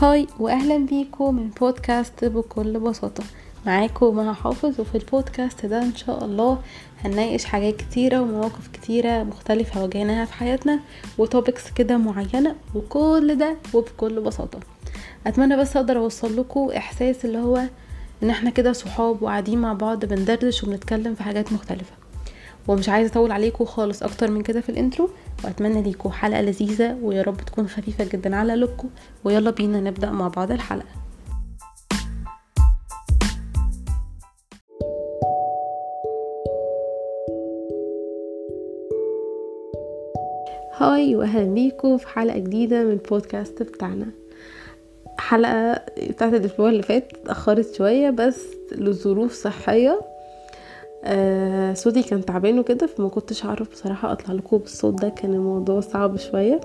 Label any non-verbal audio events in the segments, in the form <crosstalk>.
hi واهلا بيكم من بودكاست بكل بساطة. معاكم مها حافظ وفي البودكاست ده إن شاء الله هنناقش حاجات كتيرة ومواقف كتيرة مختلفة واجهناها في حياتنا و topics كده معينة وكل ده وبكل بساطة. أتمنى بس أقدر أوصل لكم إحساس اللي هو إن إحنا كده صحاب وقاعدين مع بعض بندردش وبنتكلم في حاجات مختلفة. ومش عايزة أطول عليكم خالص أكتر من كده في ال intro وأتمنى ليكم حلقة لذيذة ويا رب تكون خفيفة جدا على قلوبكم ويلا بينا نبدأ مع بعض الحلقة. هاي واهلا بيكم في حلقة جديدة من البودكاست بتاعنا. حلقة بتاعت الأسبوع اللي فات اتأخرت شوية بس لظروف صحية آه صوتي كان تعبان وكده فما كنتش اعرف بصراحة أطلع لكم بالصوت ده كان الموضوع صعب شوية.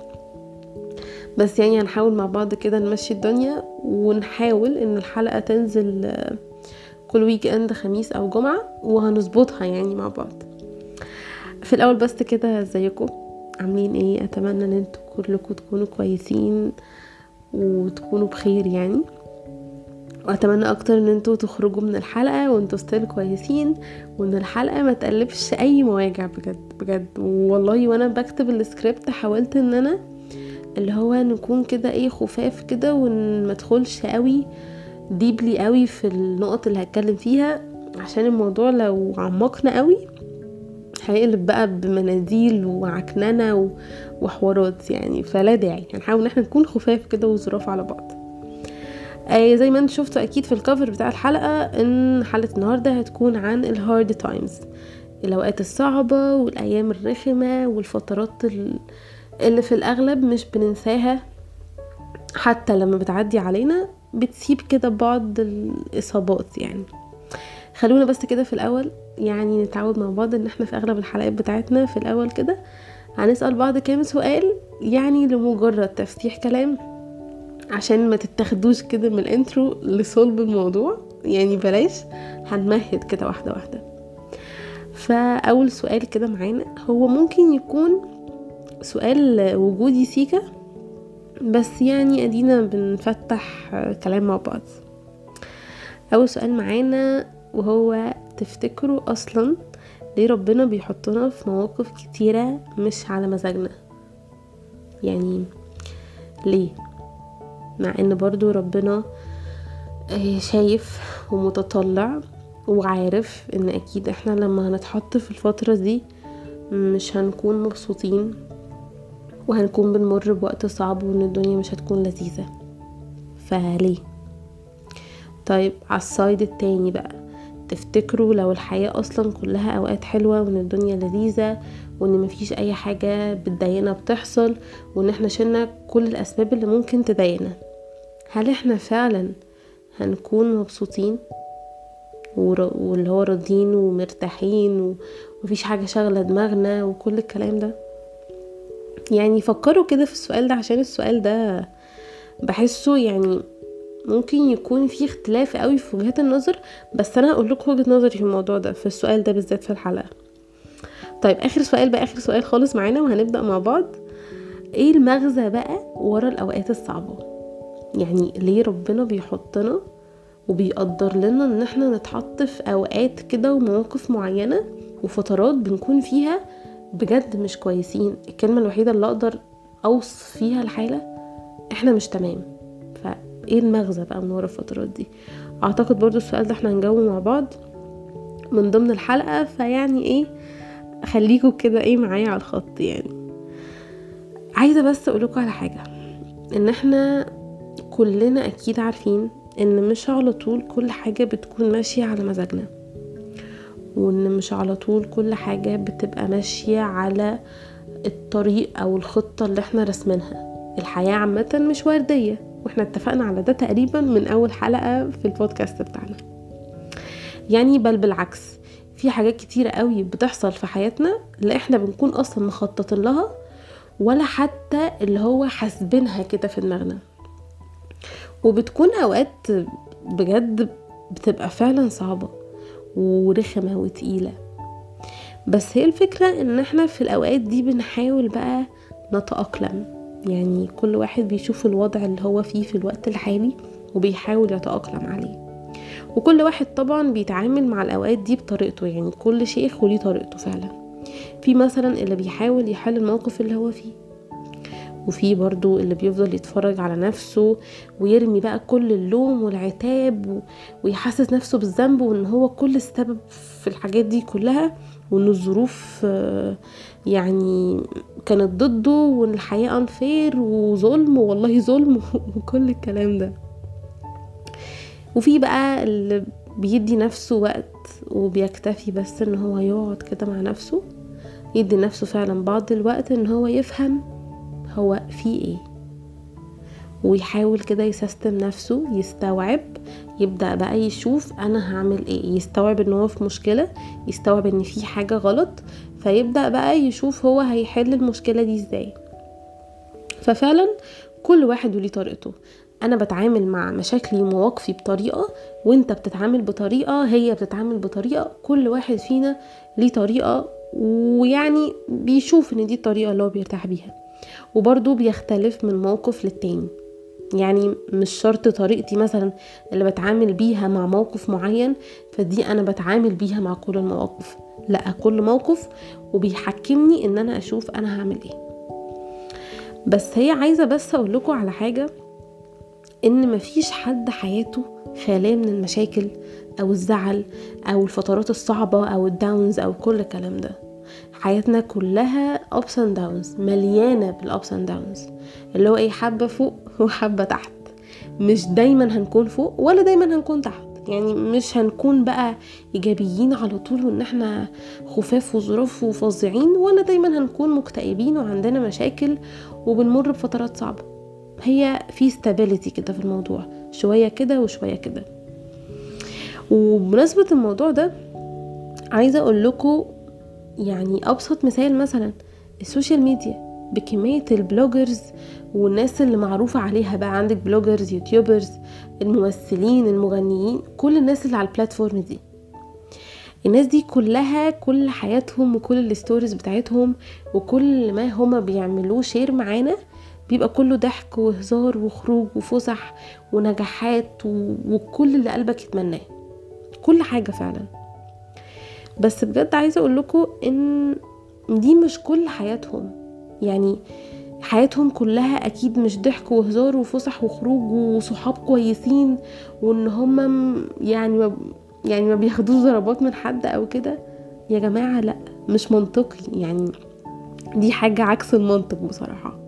بس يعني هنحاول مع بعض كده نمشي الدنيا ونحاول إن الحلقة تنزل آه كل weekend خميس أو جمعة وهنظبطها يعني مع بعض. في الأول بس كده ازيكم عاملين إيه؟ أتمنى إن أنتوا كلكم تكونوا كويسين وتكونوا بخير يعني. واتمنى أكتر ان أنتوا تخرجوا من الحلقة وانتوا still كويسين وان الحلقة ما تقلبش اي مواجع بجد بجد. والله وأنا بكتب السكريبت حاولت ان أنا اللي هو نكون كده إيه خفاف كده وما ادخلش قوي deeply قوي في النقط اللي هتكلم فيها عشان الموضوع لو عمقنا قوي هيقلب بقى بمناديل وعكننة وحوارات يعني. فلا داعي هنحاول ان إحنا نكون خفاف كده وظراف على بعض. آه زي ما أنتم شفتوا أكيد في ال cover بتاع الحلقة ان حلقة النهارده هتكون عن ال hard times الأوقات الصعبة والأيام الرخمة والفترات اللي في الأغلب مش بننساها. حتى لما بتعدي علينا بتسيب كده بعض الإصابات يعني. خلونا بس كده في الأول يعني نتعود مع بعض إن إحنا في أغلب الحلقات بتاعتنا في الأول كده هنسأل بعض كام سؤال يعني لمجرد تفتيح كلام. عشان ما تتاخدوش كده من الانترو لصلب الموضوع. يعني بلاش هنمهد كده واحدة واحدة. فأول سؤال كده معانا هو ممكن يكون سؤال وجودي سيكا بس يعني أدينا بنفتح كلام مع بعض. أول سؤال معانا وهو تفتكروا أصلا ليه ربنا بيحطنا في مواقف كتيرة مش على مزاجنا؟ يعني ليه؟ مع إن برضو ربنا شايف ومتطلع وعارف إن أكيد إحنا لما هنتحط في الفترة دي مش هنكون مبسوطين وهنكون بنمر بوقت صعب وإن الدنيا مش هتكون لذيذة. فليه؟ طيب على السايد التاني بقى تفتكروا لو الحياة أصلا كلها أوقات حلوة وإن الدنيا لذيذة وإن مفيش أي حاجة بتضايقنا بتحصل وإن إحنا شلنا كل الأسباب اللي ممكن تضايقنا هل إحنا فعلا هنكون مبسوطين؟ واللي هو راضيين ومرتاحين ومفيش حاجة شغلة دماغنا وكل الكلام ده؟ يعني فكروا كده في السؤال ده عشان السؤال ده بحسه يعني ممكن يكون في اختلاف قوي في وجهات النظر بس أنا هقول لكم وجهة نظري في الموضوع ده في السؤال ده بالذات في الحلقة. طيب آخر سؤال بقى آخر سؤال خالص معانا وهنبدأ مع بعض. إيه المغزى بقى ورا الأوقات الصعبة؟ يعني ليه ربنا بيحطنا وبيقدر لنا إن إحنا نتحط في أوقات كده ومواقف معينة وفترات بنكون فيها بجد مش كويسين؟ الكلمة الوحيدة اللي أقدر أوصف فيها الحالة إحنا مش تمام. فايه المغزى بقى من ورا الفترات دي؟ اعتقد برضو السؤال ده إحنا هنجاوبه مع بعض من ضمن الحلقة فيعني إيه خليكوا كده إيه معايا على الخط يعني. عايزة بس اقولكوا على حاجة ان إحنا كلنا أكيد عارفين ان مش على طول كل حاجة بتكون ماشية على مزاجنا وان مش على طول كل حاجة بتبقى ماشية على الطريق أو الخطة اللي إحنا رسمينها الحياة عامة مش وردية. وإحنا اتفقنا على ده تقريبا من أول حلقة في البودكاست بتاعنا. يعني بل بالعكس في حاجات كتيرة قوي بتحصل في حياتنا لا إحنا بنكون أصلا مخططين لها ولا حتى اللي هو حاسبينها كده في دماغنا. وبتكون أوقات بجد بتبقى فعلا صعبة ورخمة وتقيلة. بس هي الفكرة إن إحنا في الأوقات دي بنحاول بقى نتأقلم. يعني كل واحد بيشوف الوضع اللي هو فيه في الوقت الحالي وبيحاول يتأقلم عليه. وكل واحد طبعا بيتعامل مع الأوقات دي بطريقته يعني كل شيخ وليه طريقته فعلا. في مثلا اللي بيحاول يحل الموقف اللي هو فيه وفي برضو اللي بيفضل يتفرج على نفسه ويرمي بقى كل اللوم والعتاب ويحسس نفسه بالذنب وإن هو كل السبب في الحاجات دي كلها وإن الظروف يعني كانت ضده وان الحياة انفير وظلم والله ظلم <laughs> وكل الكلام ده. وفي بقى اللي بيدي نفسه وقت وبيكتفي بس إن هو يقعد كده مع نفسه يدي نفسه فعلا بعض الوقت إن هو يفهم هو في إيه. ويحاول كده يسيستم نفسه يستوعب يبدأ بقى يشوف أنا هعمل إيه. يستوعب إن هو في مشكلة يستوعب إن في حاجة غلط فيبدأ بقى يشوف هو هيحل المشكلة دي إزاي. ففعلا كل واحد وليه طريقته. أنا بتعامل مع مشاكلي ومواقفي بطريقة وأنت بتتعامل بطريقة هي بتتعامل بطريقة كل واحد فينا ليه طريقة ويعني بيشوف إن دي الطريقة اللي هو بيرتاح بيها. وبرضه بيختلف من موقف للتاني. يعني مش شرط طريقتي مثلا اللي بتعامل بيها مع موقف معين فدي أنا بتعامل بيها مع كل المواقف. لا كل موقف وبيحكمني إن أنا أشوف أنا هعمل إيه. بس هي عايزة بس أقول لكم على حاجة إن مفيش حد حياته خالية من المشاكل أو الزعل أو الفترات الصعبة أو الداونز أو كل الكلام ده. حياتنا كلها ups and downs مليانة بالups and downs. اللي هو إيه حبة فوق وحبة تحت. مش دايما هنكون فوق ولا دايما هنكون تحت. يعني مش هنكون بقى إيجابيين على طول وإن إحنا خفاف وظروف وفظيعين ولا دايما هنكون مكتئبين وعندنا مشاكل وبنمر بفترات صعبة. هي في stability كده في الموضوع شوية كده وشوية كده. وبمناسبة الموضوع ده عايزة أقول لكم يعني أبسط مثال مثلا ال social media بكمية ال bloggers والناس اللي معروفة عليها بقى عندك bloggers youtubers الممثلين المغنيين كل الناس اللي على ال platform دي. الناس دي كلها كل حياتهم وكل ال stories بتاعتهم وكل ما هما بيعملوه share معانا بيبقى كله ضحك وهزار وخروج وفسح ونجاحات وكل اللي قلبك يتمناه. كل حاجة فعلا. بس بجد عايزة أقول لكم إن دي مش كل حياتهم. يعني حياتهم كلها أكيد مش ضحك وهزار وفسح وخروج وصحاب كويسين وإن هم يعني ما يعني ما بياخدوش ضربات من حد أو كده. يا جماعة لأ مش منطقي. يعني دي حاجة عكس المنطق بصراحة.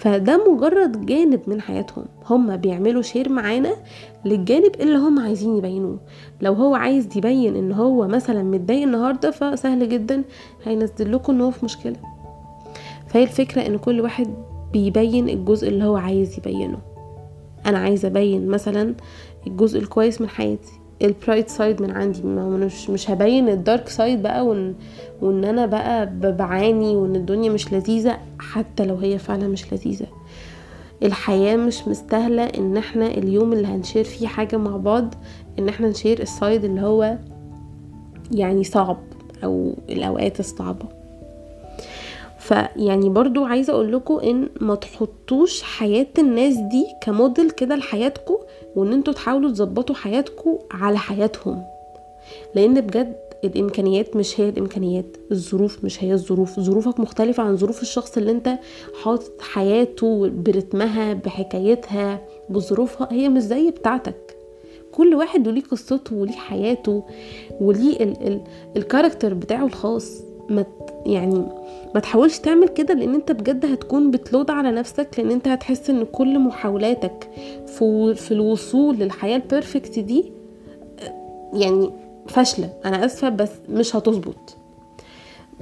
فده مجرد جانب من حياتهم. هم بيعملوا share معانا للجانب اللي هم عايزين يبينوه. لو هو عايز يبين إن هو مثلا متضايق النهارده فسهل جدا. هينزل لكم إن هو في مشكلة. فهي الفكرة إن كل واحد بيبين الجزء اللي هو عايز يبينه. أنا عايزه أبين مثلا الجزء الكويس من حياتي. ال bright side من عندي. مش مش هبين ال dark side بقى وان وإن أنا بقى بعاني وإن الدنيا مش لذيذة حتى لو هي فعلا مش لذيذة. الحياة مش مستاهلة إن إحنا اليوم اللي هنشير فيه حاجة مع بعض إن إحنا نشير السايد اللي هو يعني صعب أو الأوقات الصعبة. فيعني برضو عايزة أقول لكم إن ما تحطوش حياة الناس دي كموديل كده لحياتكم وإن أنتوا تحاولوا تظبطوا حياتكم على حياتهم. لأن بجد الإمكانيات مش هي الإمكانيات الظروف مش هي الظروف. ظروفك مختلفة عن ظروف الشخص اللي انت حاطط حياته برتمها بحكايتها بظروفها. هي مش زي بتاعتك. كل واحد وليه قصته وليه حياته وليه ال- ال- الكاركتر بتاعه الخاص. ما يعني ما تحاولش تعمل كده لأن أنت بجد هتكون بتلود على نفسك لأن أنت هتحس إن كل محاولاتك في, الوصول للحياة البيرفكت دي يعني فاشلة. أنا آسفة بس مش هتظبط.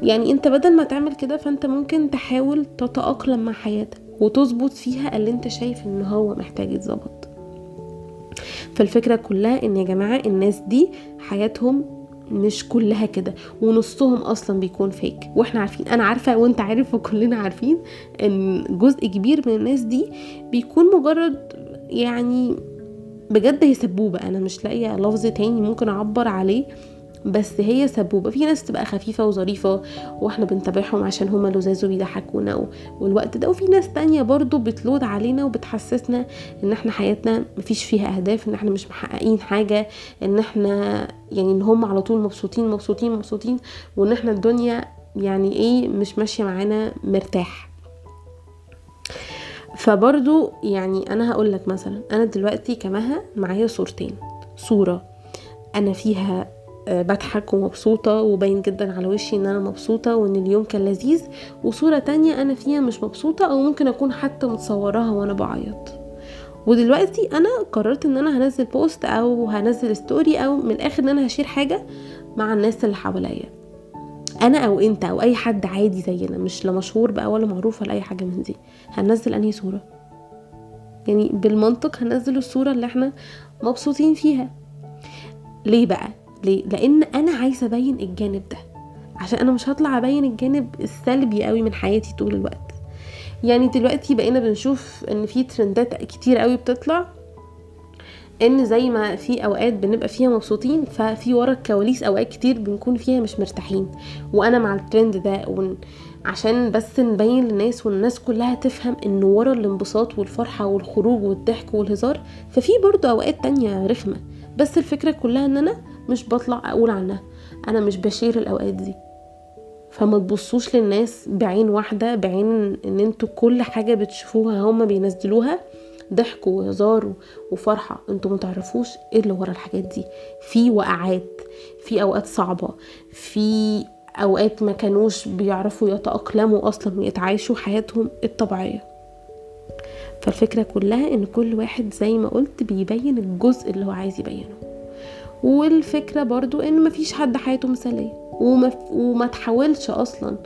يعني أنت بدل ما تعمل كده فأنت ممكن تحاول تتأقلم مع حياتك وتظبط فيها اللي أنت شايف إن هو محتاج يتظبط. فالفكرة كلها إن يا جماعة الناس دي حياتهم مش كلها كده ونصهم أصلا بيكون فيك وإحنا عارفين أنا عارفة وأنت عارف وكلنا عارفين إن جزء كبير من الناس دي بيكون مجرد يعني بجد هي سبوبه أنا مش لاقية لفظ تاني ممكن أعبر عليه. بس هي سبوبة في ناس تبقى خفيفة وظريفة وإحنا بنتابعهم عشان هما لزاز وبيضحكونا والوقت ده. وفي ناس تانية برضو بتلود علينا وبتحسسنا إن إحنا حياتنا مفيش فيها أهداف إن إحنا مش محققين حاجة إن إحنا يعني إن هم على طول مبسوطين مبسوطين مبسوطين وإن إحنا الدنيا يعني إيه مش ماشية معانا مرتاح. فبرضو يعني أنا هقول لك مثلا أنا دلوقتي كمها معايا صورتين. صورة أنا فيها بضحك ومبسوطة وباين جدا على وشي إن أنا مبسوطة وإن اليوم كان لذيذ. وصورة تانية أنا فيها مش مبسوطة أو ممكن أكون حتى متصوراها وأنا بعيط. ودلوقتي أنا قررت إن أنا هنزل post أو هنزل story أو من الآخر إن أنا ه share حاجة مع الناس اللي حواليا. أنا أو أنت أو أي حد عادي زينا مش لا مشهور بقى ولا معروف ولا أي حاجة من دي. هننزل أنهي صورة؟ يعني بالمنطق هنزل الصورة اللي إحنا مبسوطين فيها. ليه بقى؟ ليه؟ لأن أنا عايزة أبين الجانب ده. عشان أنا مش هطلع أبين الجانب السلبي قوي من حياتي طول الوقت. يعني دلوقتي بقينا بنشوف إن في ترندات كتير قوي بتطلع إن زي ما في أوقات بنبقى فيها مبسوطين ففي ورا الكواليس أوقات كتير بنكون فيها مش مرتاحين. وأنا مع الترند ده ون... عشان بس نبين للناس والناس كلها تفهم إن ورا الانبساط والفرحة والخروج والضحك والهزار ففي برضو أوقات تانية رخمة. بس الفكرة كلها إن أنا مش بطلع أقول عنها. أنا مش بشير الأوقات دي. فما تبصوش للناس بعين واحدة بعين إن أنتوا كل حاجة بتشوفوها هما بينزلوها. ضحك وهزار وفرحة. أنتوا متعرفوش إيه اللي ورا الحاجات دي. في وقعات في أوقات صعبة في أوقات ما كانوش بيعرفوا يتأقلموا أصلا ويتعايشوا حياتهم الطبيعية. فالفكرة كلها إن كل واحد زي ما قلت بيبين الجزء اللي هو عايز يبينه. والفكرة برضو إن مفيش حد حياته مثالية. وما, وما تحاولش أصلا.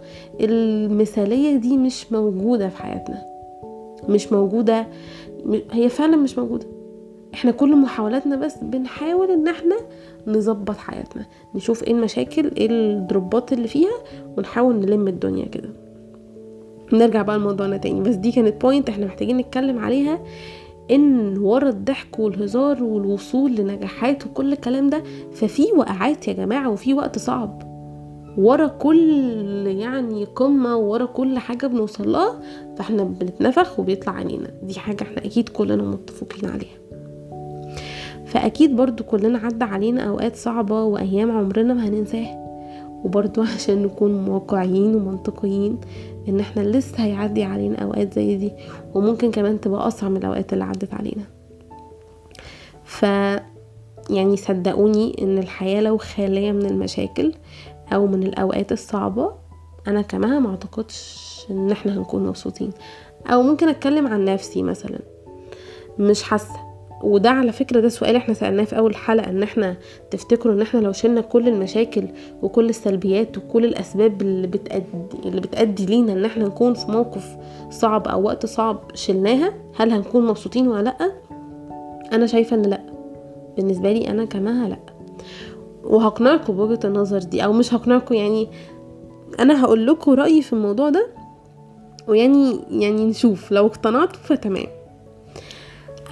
المثالية دي مش موجودة في حياتنا. مش موجودة. هي فعلا مش موجودة. إحنا كل محاولاتنا بس بنحاول إن إحنا نظبط حياتنا. نشوف إيه المشاكل إيه الدروبات اللي فيها ونحاول نلم الدنيا كده. نرجع بقى لموضوعنا تاني. بس دي كانت بوينت إحنا محتاجين نتكلم عليها. إن ورا الضحك والهزار والوصول لنجاحات وكل الكلام ده ففي وقعات يا جماعة وفي وقت صعب. ورا كل يعني قمة ورا كل حاجة بنوصل لها فإحنا بنتنفخ وبيطلع عينينا دي حاجة إحنا أكيد كلنا متفقين عليها. فأكيد برضو كلنا عدى علينا أوقات صعبة وأيام عمرنا ما هننساها. وبرضو <laughs> عشان نكون واقعيين ومنطقيين إن إحنا لسه هيعدي علينا أوقات زي دي وممكن كمان تبقى اصعب من الأوقات اللي عدت علينا. ف يعني صدقوني إن الحياة لو خالية من المشاكل أو من الأوقات الصعبة أنا كمان ما أعتقدش إن إحنا هنكون مبسوطين. أو ممكن أتكلم عن نفسي مثلا مش حاسة. وده على فكرة ده سؤال إحنا سألناه في أول حلقة إن إحنا تفتكروا إن إحنا لو شلنا كل المشاكل وكل السلبيات وكل الأسباب اللي بتأدي, اللي بتأدي لينا إن إحنا نكون في موقف صعب أو وقت صعب شلناها هل هنكون مبسوطين ولا لأ؟ أنا شايفة إن لأ. بالنسبة لي أنا كمها لأ. وهقنعكم بوجهة النظر دي أو مش هقنعكم يعني أنا هقول لكم رأيي في الموضوع ده ويعني يعني نشوف لو اقتنعتوا فتمام.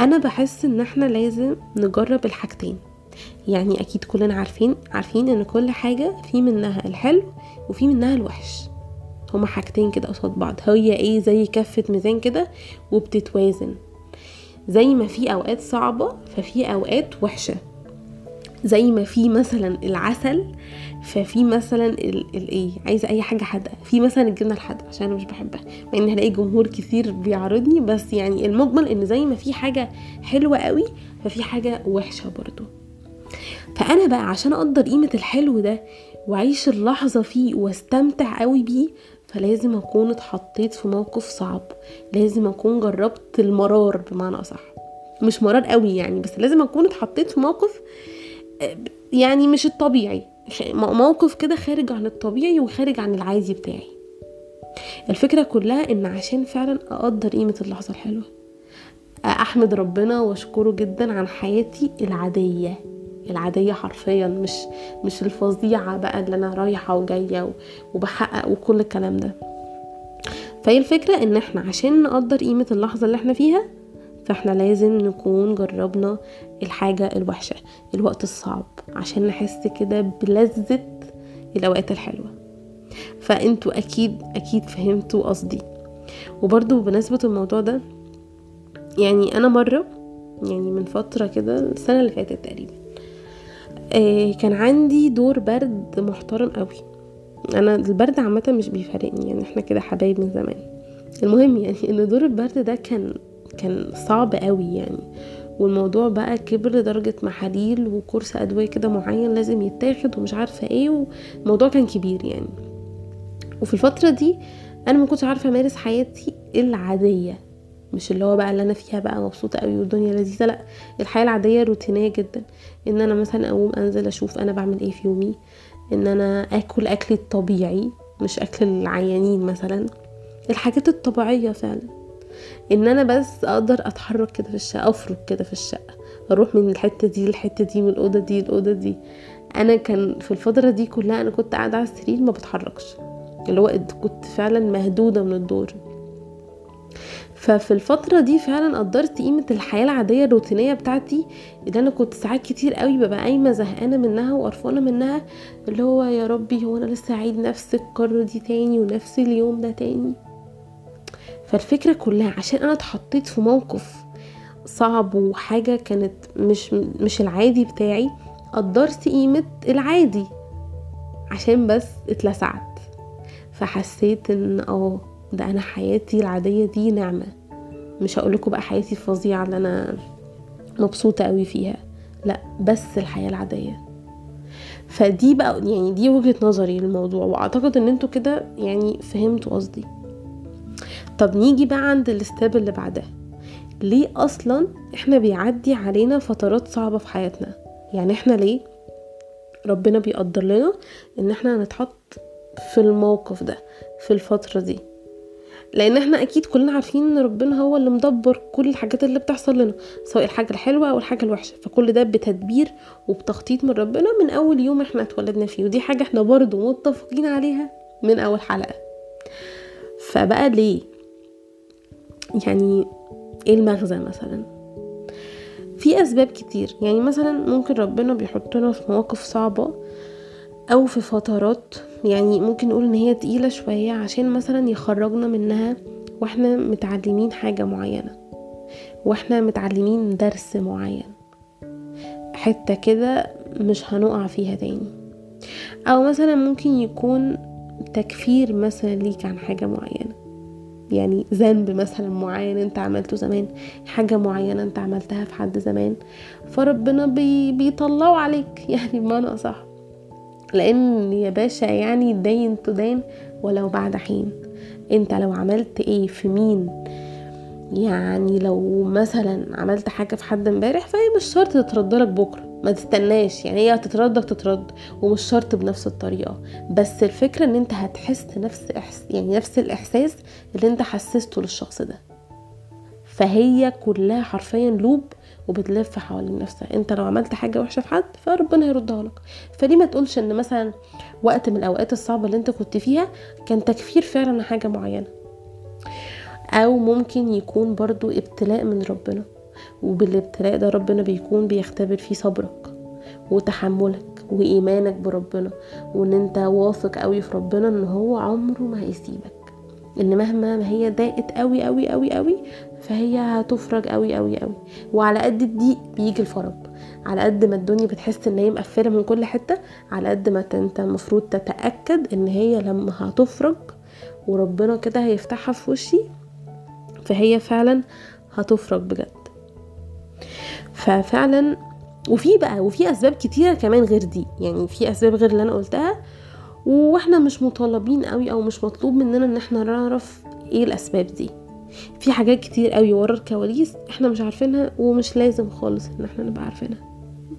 أنا بحس إن إحنا لازم نجرب الحاجتين. يعني أكيد كلنا عارفين عارفين إن كل حاجة في منها الحلو وفي منها الوحش. هما حاجتين كده قصاد بعض. هي إيه؟ زي كفة ميزان كده وبتتوازن. زي ما في أوقات صعبة ففي أوقات وحشة. زي ما في مثلا العسل ففي مثلا الايه عايزة أي حاجة حادقة. في مثلا الجبنة الحادقة عشان أنا مش بحبها مع إن هلاقي جمهور كتير بيعرضني بس يعني المجمل إن زي ما في حاجة حلوة قوي ففي حاجة وحشة برضو. فأنا بقى عشان أقدر قيمة الحلو ده وأعيش اللحظة فيه وأستمتع قوي بيه فلازم أكون اتحطيت في موقف صعب. لازم أكون جربت المرار بمعنى أصح. مش مرار قوي يعني بس لازم أكون اتحطيت في موقف يعني مش الطبيعي. موقف كده خارج عن الطبيعي وخارج عن العادي بتاعي. الفكرة كلها إن عشان فعلا أقدر قيمة اللحظة الحلوة. أحمد ربنا وأشكره جدا عن حياتي العادية. العادية حرفيا مش مش الفظيعة بقى اللي أنا رايحة وجاية وبحقق وكل الكلام ده. فهي الفكرة إن إحنا عشان نقدر قيمة اللحظة اللي إحنا فيها فاحنا لازم نكون جربنا الحاجة الوحشة الوقت الصعب عشان نحس كده بلذة الأوقات الحلوة. فأنتوا أكيد أكيد فهمتوا قصدي. وبرضو بمناسبة الموضوع ده يعني أنا مرة يعني من فترة كده السنة اللي فاتت تقريبا آه كان عندي دور برد محترم قوي. أنا البرد عامة مش بيفارقني يعني إحنا كده حبايب من زمان. المهم يعني إن دور البرد ده كان كان صعب قوي يعني. والموضوع بقى كبر لدرجة محاليل وكورس أدوية كده معين لازم يتاخد ومش عارفة إيه والموضوع كان كبير يعني. وفي الفترة دي أنا ما كنتش عارفة أمارس حياتي العادية مش اللي هو بقى اللي أنا فيها بقى مبسوطة قوي والدنيا لذيذة لأ الحياة العادية روتينية جدا. إن أنا مثلا أقوم أنزل أشوف أنا بعمل إيه في يومي إن أنا آكل أكلي الطبيعي مش أكل العيانين مثلا. الحاجات الطبيعية فعلا. ان أنا بس أقدر اتحرك كده في الشقة افرك كده في الشقة أروح من الحتة دي للحتة دي من الأوضة دي للأوضة دي. أنا كان في الفترة دي كلها أنا كنت قاعدة على السرير ما بتحركش. اللي هو كنت فعلا مهدودة من الدور. ففي الفترة دي فعلا قدرت قيمة الحياة العادية الروتينية بتاعتي اللي أنا كنت ساعات كتير قوي ببقى قايمة زهقانة منها وقرفانة منها اللي هو يا ربي هو أنا لسه هعيد نفس القرة دي تاني ونفس اليوم ده تاني؟ فالفكرة كلها عشان أنا اتحطيت في موقف صعب وحاجة كانت مش مش العادي بتاعي قدرت قيمة العادي عشان بس اتلسعت. فحسيت إن آه ده أنا حياتي العادية دي نعمة. مش هقولكوا بقى حياتي الفظيعة اللي أنا مبسوطة قوي فيها لأ بس الحياة العادية. فدي بقى يعني دي وجهة نظري للموضوع وأعتقد إن أنتوا كده يعني فهمتوا قصدي. طب نيجي بقى عند الاستاب اللي بعدها. ليه أصلا إحنا بيعدي علينا فترات صعبة في حياتنا؟ يعني إحنا ليه ربنا بيقدر لنا إن إحنا نتحط في الموقف ده في الفترة دي؟ لأن إحنا أكيد كلنا عارفين إن ربنا هو اللي مدبر كل الحاجات اللي بتحصل لنا سواء الحاجة الحلوة أو الحاجة الوحشة. فكل ده بتدبير وبتخطيط من ربنا من أول يوم إحنا اتولدنا فيه. ودي حاجة إحنا برضو متفقين عليها من أول حلقة. فبقى ليه؟ يعني إيه المغزى مثلا؟ في أسباب كتير. يعني مثلا ممكن ربنا بيحطنا في مواقف صعبة أو في فترات يعني ممكن نقول إن هي تقيلة شوية عشان مثلا يخرجنا منها وإحنا متعلمين حاجة معينة وإحنا متعلمين درس معين. حتة كده مش هنقع فيها تاني. أو مثلا ممكن يكون تكفير مثلا ليك عن حاجة معينة. يعني ذنب مثلا معين أنت عملته زمان حاجة معينة أنت عملتها في حد زمان فربنا بي بيطلعوا عليك. <laughs> يعني بمعنى صح لأن يا باشا يعني دين تدين ولو بعد حين. أنت لو عملت إيه في مين؟ يعني لو مثلا عملت حاجة في حد امبارح فهي مش شرط تتردلك بكرة. ما تستناش. يعني هي هتتردك تترد ومش شرط بنفس الطريقة. بس الفكرة إن أنت هتحس نفس إحس يعني نفس الإحساس اللي أنت حسسته للشخص ده. فهي كلها حرفيا لوب وبتلف حوالين نفسها. أنت لو عملت حاجة وحشة في حد فربنا هيردها لك. فليه ما تقولش إن مثلا وقت من الأوقات الصعبة اللي أنت كنت فيها كان تكفير فعلا حاجة معينة. أو ممكن يكون برضو ابتلاء من ربنا. وبالابتلاء ده ربنا بيكون بيختبر فيه صبرك وتحملك وإيمانك بربنا وإن أنت واثق قوي في ربنا إن هو عمره ما هيسيبك إن مهما ما هي ضاقت قوي قوي قوي قوي فهي هتفرج قوي قوي قوي وعلى قد الضيق بيجي الفرج. على قد ما الدنيا بتحس إن هي مقفلة من كل حتة على قد ما أنت المفروض تتأكد إن هي لما هتفرج وربنا كده هيفتحها في وشي فهي فعلا هتفرج بجد. ففعلا وفي بقى وفي أسباب كتيرة كمان غير دي. يعني في أسباب غير اللي أنا قلتها وإحنا مش مطالبين قوي أو مش مطلوب مننا إن إحنا نعرف إيه الأسباب دي. في حاجات كتير قوي ورا الكواليس إحنا مش عارفينها ومش لازم خالص إن إحنا نبقى عارفينها.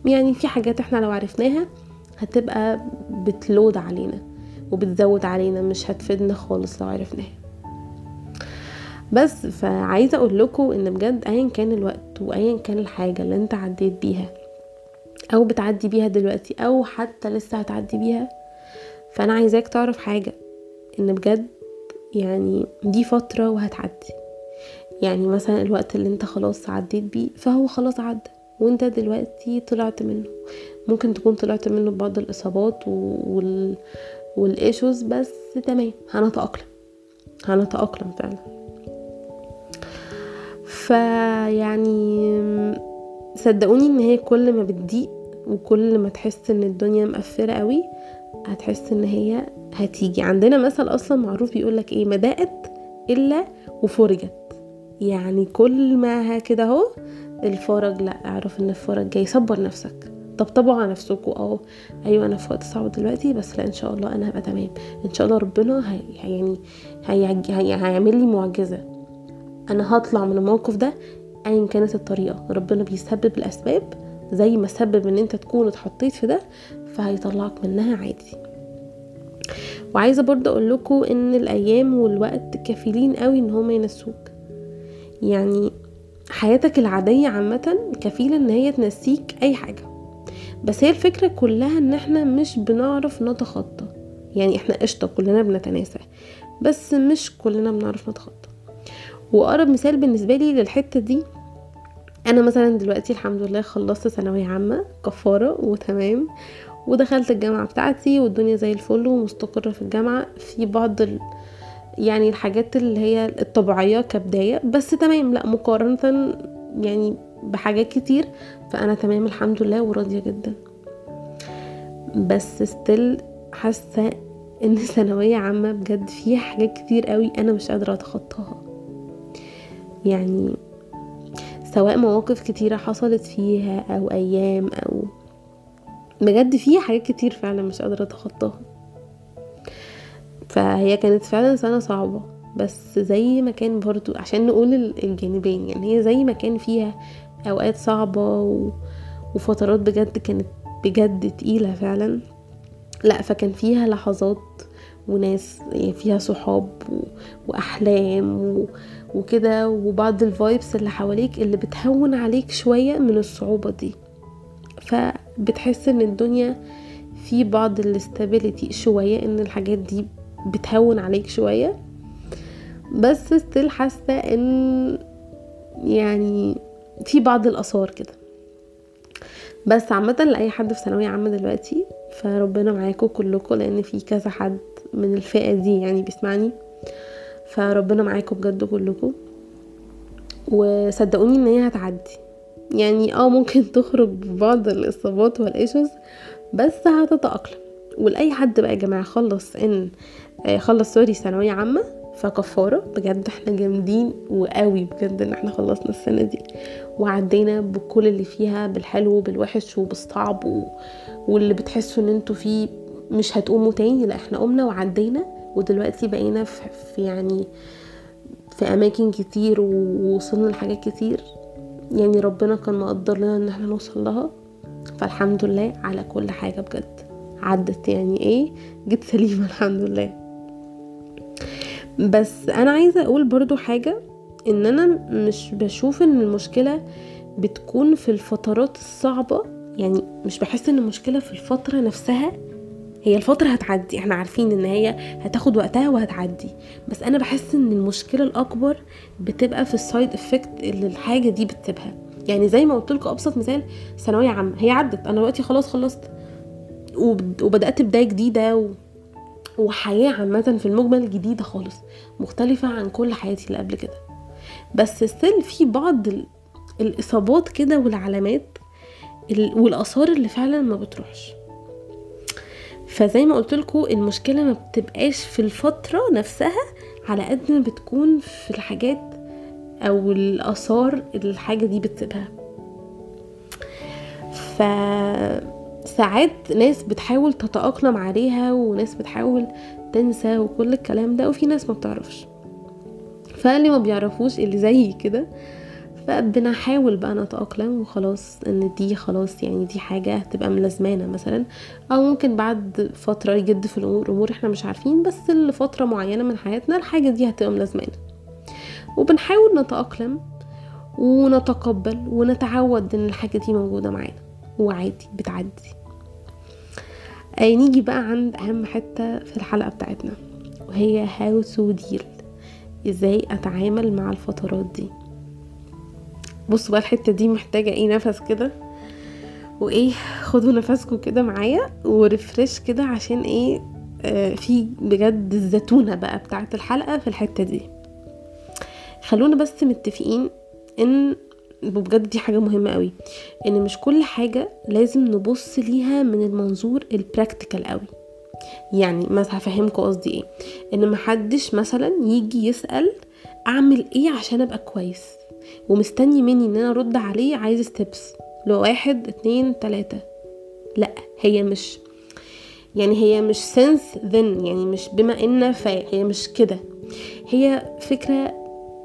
يعني في حاجات إحنا لو عرفناها هتبقى بتلود علينا وبتزود علينا مش هتفيدنا خالص لو عرفناها. بس فعايزة أقول لكم إن بجد ايا كان الوقت وايا كان الحاجة اللي أنت عديت بيها أو بتعدي بيها دلوقتي أو حتى لسه هتعدي بيها فأنا عايزاك تعرف حاجة إن بجد يعني دي فترة وهتعدي. يعني مثلا الوقت اللي أنت خلاص عديت بيه فهو خلاص عدى وأنت دلوقتي طلعت منه. ممكن تكون طلعت منه ببعض الإصابات وال والإيشوز بس تمام هنتأقلم. هنتأقلم فعلا. فيعني صدقوني إن هي كل ما بتضيق وكل ما تحس إن الدنيا مقفرة قوي هتحس إن هي هتيجي. عندنا مثل أصلا معروف بيقولك إيه ما ضاقت إلا وفرجت. يعني كل ما كده أهو الفرج لأ اعرف إن الفرج جاي. صبر نفسك. طبطبوا على نفسكم آه أيوه أنا في وقت صعب دلوقتي بس لأ إن شاء الله أنا هبقى تمام. إن شاء الله ربنا هي يعني هي هي هيعمل لي معجزة. أنا هطلع من الموقف ده ايا كانت الطريقة. ربنا بيسبب الأسباب زي ما سبب إن أنت تكون اتحطيت في ده فهيطلعك منها عادي. وعايزة برضه أقول لكم إن الأيام والوقت كفيلين قوي إن هما ينسوك. يعني حياتك العادية عامة كفيلة إن هي تنسيك أي حاجة. بس هي الفكرة كلها إن إحنا مش بنعرف نتخطى. يعني إحنا قشطة كلنا بنتناسى بس مش كلنا بنعرف نتخطى. وأقرب مثال بالنسبة لي للحتة دي أنا مثلا دلوقتي الحمد لله خلصت ثانوية عامة كفارة وتمام ودخلت الجامعة بتاعتي والدنيا زي الفل ومستقرة في الجامعة. في بعض ال... يعني الحاجات اللي هي الطبيعية كبداية بس تمام لأ مقارنة يعني بحاجات كتير فأنا تمام الحمد لله وراضية جدا. بس ستيل حاسة إن <laughs> ثانوية عامة بجد فيها حاجات كتير قوي أنا مش قادرة أتخطاها. يعني سواء مواقف كتيرة حصلت فيها أو أيام أو بجد فيها حاجات كتير فعلا مش قادرة أتخطاها. فهي كانت فعلا سنة صعبة بس زي ما كان برضو عشان نقول الجانبين يعني هي زي ما كان فيها أوقات صعبة و... وفترات بجد كانت بجد تقيلة فعلا. لأ فكان فيها لحظات وناس يعني فيها صحاب و... وأحلام و... وكده وبعض الفايبس اللي حواليك اللي بتهون عليك شوية من الصعوبة دي. فبتحس إن الدنيا في بعض ال stability شوية إن الحاجات دي بتهون عليك شوية. بس still حاسة إن يعني في بعض الآثار كده. بس عامة لأي حد في ثانوية عامة دلوقتي فربنا معاكم كلكم لأن في كذا حد من الفئة دي يعني بيسمعني. فربنا معاكم بجد كلكم. وصدقوني ان هي هتعدي. يعني آه ممكن <laughs> تخرج ببعض الاصابات وال issues بس هتتأقلم. ولأي حد بقى يا جماعة خلص ان آه، خلص sorry ثانوية عامة فكفارة. بجد إحنا جامدين وقوي بجد ان إحنا خلصنا السنة دي. وعدينا بكل اللي فيها بالحلو وبالوحش وبالصعب و... واللي بتحسوا ان أنتوا فيه مش هتقوموا تاني. لا إحنا قمنا وعدينا. ودلوقتي بقينا في, يعني في أماكن كتير ووصلنا لحاجات كتير. يعني ربنا كان مقدر لنا إن إحنا نوصل لها. فالحمد لله على كل حاجة بجد. عدت يعني إيه؟ جيت سليمة <laughs> الحمد لله. بس أنا عايزة أقول برضو حاجة إن أنا مش بشوف إن المشكلة بتكون في الفترات الصعبة. يعني مش بحس إن المشكلة في الفترة نفسها. هي الفترة هتعدي. إحنا عارفين ان هي هتاخد وقتها وهتعدي. بس أنا بحس ان المشكلة الأكبر بتبقى في ال side effect اللي الحاجة دي بتسيبها. يعني زي ما قلت لكم أبسط مثال ثانوية عامة. هي عدت. أنا دلوقتي خلاص خلصت. وبدأت بداية جديدة و... وحياة عامة في المجمل جديدة خالص. مختلفة عن كل حياتي اللي قبل كده. بس still في بعض الإصابات كده والعلامات والآثار اللي فعلا ما بتروحش. فزي ما قلت لكم المشكلة ما بتبقاش في الفترة نفسها على قد ما بتكون في الحاجات أو الآثار الحاجة دي بتسيبها. فساعات ناس بتحاول تتأقلم عليها وناس بتحاول تنسى وكل الكلام ده وفي ناس ما بتعرفش. فاللي ما بيعرفوش اللي زيي كده فبنحاول بقى نتأقلم وخلاص إن دي خلاص يعني دي حاجة هتبقى ملازمانا مثلا أو ممكن بعد فترة يجد في الأمور امور إحنا مش عارفين بس لفترة معينة من حياتنا الحاجة دي هتبقى ملازمانا. وبنحاول نتأقلم ونتقبل ونتعود إن الحاجة دي موجودة معانا وعادي بتعدي. نيجي بقى عند أهم حتة في الحلقة بتاعتنا وهي هاو تو ديل إزاي أتعامل مع الفترات دي. بصوا بقى الحتة دي محتاجة إيه نفس كده. وايه خدوا نفسكم كده معايا وريفرش كده عشان إيه آه في بجد الزتونة بقى بتاعت الحلقة في الحتة دي. خلونا بس متفقين ان بجد دي حاجة مهمة قوي ان مش كل حاجة لازم نبص ليها من المنظور البراكتيكال قوي. يعني مثلا هفهمكم قصدي إيه ان محدش مثلا يجي يسأل اعمل إيه عشان ابقى كويس. ومستني مني إن أنا أرد عليه عايز steps لو واحد اتنين تلاتة. لأ هي مش يعني هي مش since then يعني مش بما إن هي مش كده. هي فكرة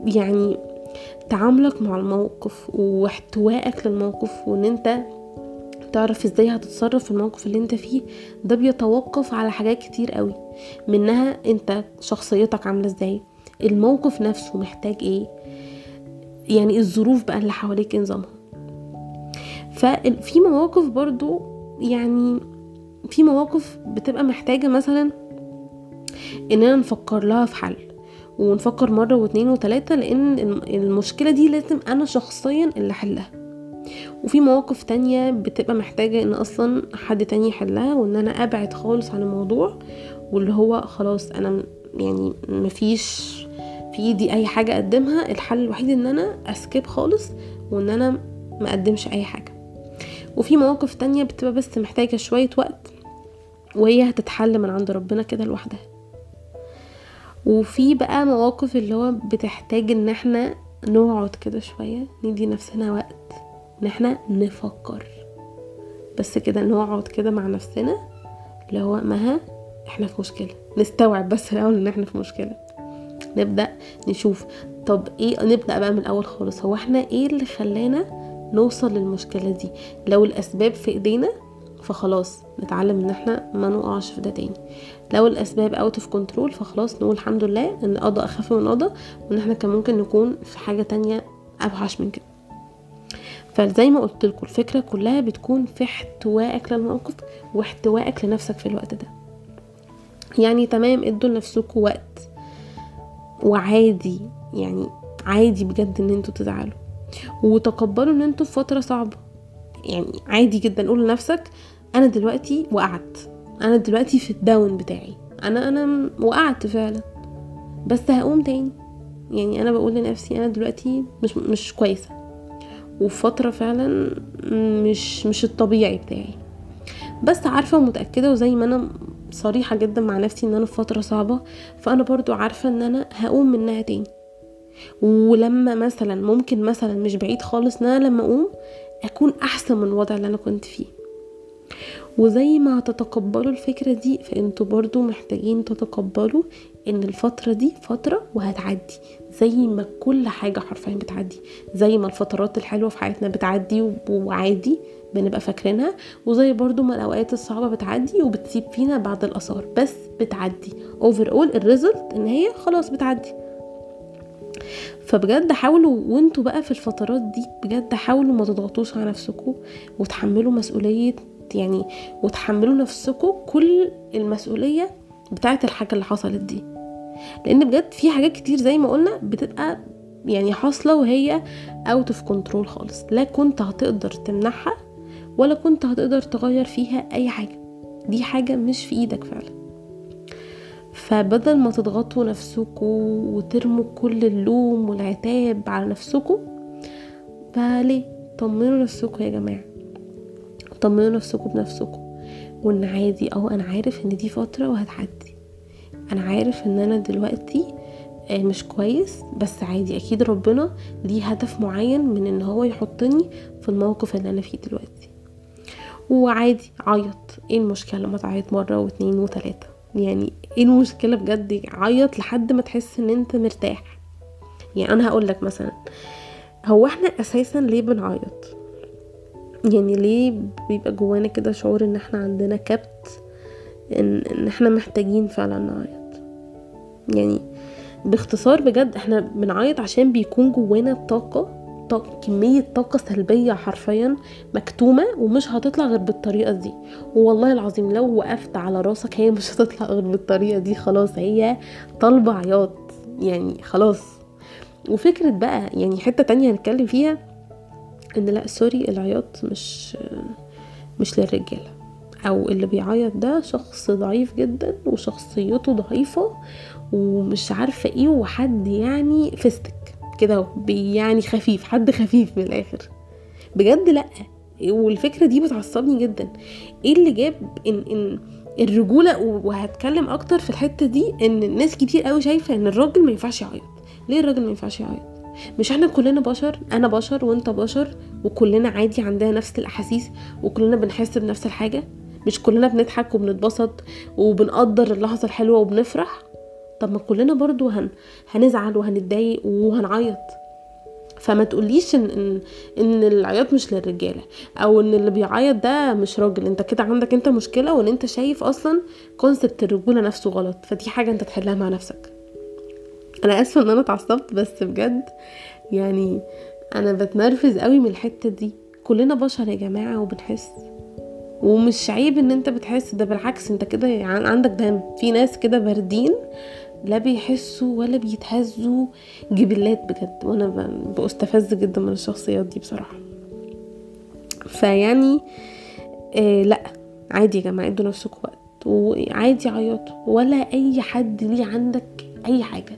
يعني تعاملك مع الموقف واحتوائك للموقف وإن أنت تعرف إزاي هتتصرف في الموقف اللي أنت فيه. ده بيتوقف على حاجات كتير قوي. منها أنت شخصيتك عاملة إزاي. الموقف نفسه محتاج إيه. يعني الظروف بقى اللي حواليك نظامها. ففي مواقف برضو يعني في مواقف بتبقى محتاجة مثلا إننا نفكر لها في حل ونفكر مرة واتنين وتلاتة لأن المشكلة دي لازم أنا شخصيا اللي أحلها. وفي مواقف تانية بتبقى محتاجة إن أصلا حد تاني يحلها وإن أنا أبعد خالص عن الموضوع واللي هو خلاص أنا يعني مفيش في ايدي أي حاجة أقدمها الحل الوحيد إن أنا أسكيب خالص وإن أنا ما أقدمش أي حاجة. وفي مواقف تانية بتبقى بس محتاجة شوية وقت وهي هتتحل من عند ربنا كده لوحدها. وفي بقى مواقف اللي هو بتحتاج إن إحنا نقعد كده شوية ندي نفسنا وقت إن إحنا نفكر. بس كده نقعد كده مع نفسنا اللي هو مها إحنا في مشكلة نستوعب بس الأول إن إحنا في مشكلة. نبدأ نشوف. طب إيه نبدأ بقى من الأول خالص. هو إحنا إيه اللي خلانا نوصل للمشكلة دي؟ لو الأسباب في إيدينا فخلاص نتعلم إن إحنا ما نقعش في ده تاني. لو الأسباب out of control فخلاص نقول الحمد لله إن قضى أخف من قضى وإن إحنا كان ممكن نكون في حاجة تانية أوحش من كده. فزي ما قلت لكم الفكرة كلها بتكون في احتوائك للموقف واحتوائك لنفسك في الوقت ده. يعني تمام ادوا لنفسكم وقت. وعادي يعني عادي بجد إن أنتوا تزعلوا. وتقبلوا إن أنتوا في فترة صعبة. يعني عادي جدا قول لنفسك أنا دلوقتي وقعت. أنا دلوقتي في الداون بتاعي. أنا أنا وقعت فعلا. بس هقوم تاني. يعني أنا بقول لنفسي أنا دلوقتي مش مش كويسة. وفي فتره فعلا مش مش الطبيعي بتاعي. بس عارفة ومتأكدة وزي ما أنا صريحة جدا مع نفسي إن أنا في فترة صعبة فأنا برضو عارفة إن أنا هقوم منها تاني. ولما مثلا ممكن مثلا مش بعيد خالص إن أنا لما أقوم أكون أحسن من الوضع اللي أنا كنت فيه. وزي ما هتتقبلوا الفكرة دي فأنتوا برضو محتاجين تتقبلوا إن الفترة دي فترة وهتعدي. زي ما كل حاجة حرفيا بتعدي. زي ما الفترات الحلوة في حياتنا بتعدي وعادي بنبقى فاكرينها وزي برضو ما الأوقات الصعبة بتعدي وبتسيب فينا بعض الآثار بس بتعدي. overall ال result إن هي خلاص بتعدي. فبجد حاولوا وانتوا بقى في الفترات دي بجد حاولوا ما تضغطوش على نفسكم وتحملوا مسؤولية يعني وتحملوا نفسكم كل المسؤولية بتاعت الحاجة اللي حصلت دي. لأن بجد في حاجات كتير زي ما قلنا بتبقى يعني حاصلة وهي out of control خالص لا كنت هتقدر تمنعها ولا كنت هتقدر تغير فيها أي حاجة. دي حاجة مش في إيدك فعلا. فبدل ما تضغطوا نفسكم وترموا كل اللوم والعتاب على نفسكم فليه طمنوا نفسكم يا جماعة. طمنوا نفسكم بنفسكم وإن عادي آه أنا عارف إن دي فترة وهتعدي. أنا عارف إن أنا دلوقتي مش كويس بس عادي أكيد ربنا ليه هدف معين من إن هو يحطني في الموقف اللي أنا فيه دلوقتي. وعادي عيط. إيه المشكلة لما تعيط مرة واتنين وتلاتة؟ يعني إيه المشكلة بجد؟ عيط لحد ما تحس إن أنت مرتاح. يعني أنا هقول لك مثلا هو إحنا أساسا ليه بنعيط؟ يعني ليه بيبقى جوانا كده شعور إن إحنا عندنا كبت إن, إن إحنا محتاجين فعلا نعيط؟ يعني باختصار بجد إحنا بنعيط عشان بيكون جوانا طاقة طاقة كمية طاقة سلبية حرفيا مكتومة ومش هتطلع غير بالطريقة دي. والله العظيم لو وقفت على راسك هي مش هتطلع غير بالطريقة دي خلاص هي طالبة عياط. يعني خلاص. وفكرة بقى يعني حتة تانية هنتكلم فيها إن لأ سوري العياط مش مش للرجالة. أو اللي بيعيط ده شخص ضعيف جدا وشخصيته ضعيفة ومش عارفة إيه وحد يعني فستك كده يعني خفيف حد خفيف من الآخر. بجد لأ. والفكرة دي بتعصبني جدا. إيه اللي جاب إن إن الرجولة وهتكلم أكتر في الحتة دي إن ناس كتير قوي شايفة إن الراجل ما ينفعش يعيط. ليه الراجل ما ينفعش يعيط؟ مش إحنا كلنا بشر أنا بشر وأنت بشر وكلنا عادي عندنا نفس الأحاسيس وكلنا بنحس بنفس الحاجة. مش كلنا بنضحك وبنتبسط وبنقدر اللحظة الحلوة وبنفرح. طب ما كلنا برضو هن... هنزعل وهنتضايق وهنعيط. فما تقوليش ان ان إن العياط مش للرجالة أو إن اللي بيعيط ده مش راجل. أنت كده عندك أنت مشكلة وإن أنت شايف أصلا كونسبت الرجولة نفسه غلط. فدي حاجة أنت تحلها مع نفسك. أنا آسفة إن أنا اتعصبت بس بجد يعني أنا بتنرفز قوي من الحتة دي. كلنا بشر يا جماعة وبنحس. ومش عيب إن أنت بتحس ده بالعكس أنت كده عندك دم. في ناس كده باردين لا بيحسوا ولا بيتهزوا. جبلات بجد وأنا بستفز جدا من الشخصيات دي بصراحة. فيعني آه لأ عادي يا جماعة ادوا نفسكم وقت وعادي عيطوا ولا أي حد ليه عندك أي حاجة.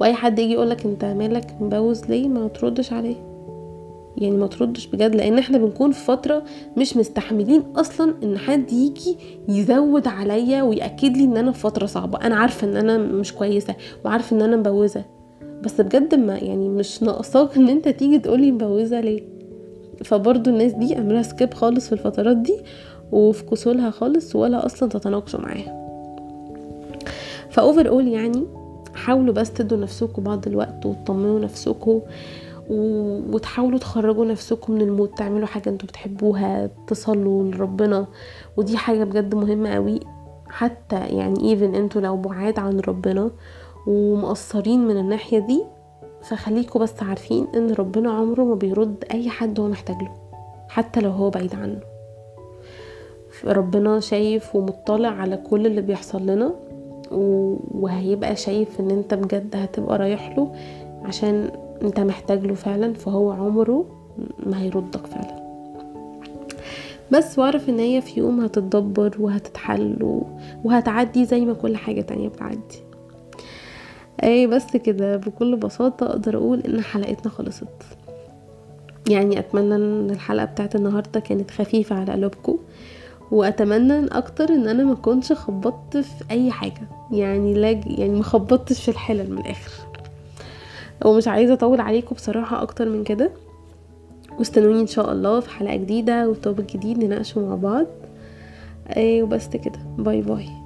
وأي حد يجي يقولك أنت مالك مبوز ليه ما تردش عليه. يعني ما تردش بجد لأن إحنا بنكون في فترة مش مستحملين أصلا إن حد يجي يزود عليا ويأكد لي إن أنا في فترة صعبة. أنا عارفة إن أنا مش كويسة وعارفة إن أنا مبوزة بس بجد ما يعني مش ناقصاك إن أنت تيجي تقولي مبوزة ليه؟ فبرضو الناس دي اعملها skip خالص في الفترات دي وفكسوا لها خالص ولا أصلا تتناقشوا معاها. ف overall يعني حاولوا بس تدوا نفسكم بعض الوقت وتطمنوا نفسكم. وتحاولوا تخرجوا نفسكم من ال mood تعملوا حاجة أنتوا بتحبوها تصلوا لربنا. ودي حاجة بجد مهمة قوي. حتى يعني ايفن أنتوا لو بعاد عن ربنا ومقصرين من الناحية دي فخليكوا بس عارفين ان ربنا عمره ما بيرد أي حد هو محتاج له حتى لو هو بعيد عنه. ربنا شايف ومطلع على كل اللي بيحصل لنا وهيبقى شايف ان انت بجد هتبقى رايح له عشان انت محتاج له فعلا فهو عمره ما هيردك فعلا. بس واعرف إن هي في يوم هتتدبر وهتتحل وهتعدي زي ما كل حاجة تانية بتعدي. اي بس كده بكل بساطة أقدر أقول إن حلقتنا خلصت. يعني أتمنى إن الحلقة بتاعت النهاردة كانت خفيفة على قلوبكم وأتمنى أكتر إن أنا ما كنتش خبطت في أي حاجة. يعني لا يعني ما خبطتش في الحلل من الآخر. ومش عايزة أطول عليكم بصراحة أكتر من كده. واستنوني إن شاء الله في حلقة جديدة وتوبك جديد نناقشه مع بعض. إيه وبس كده. باي باي.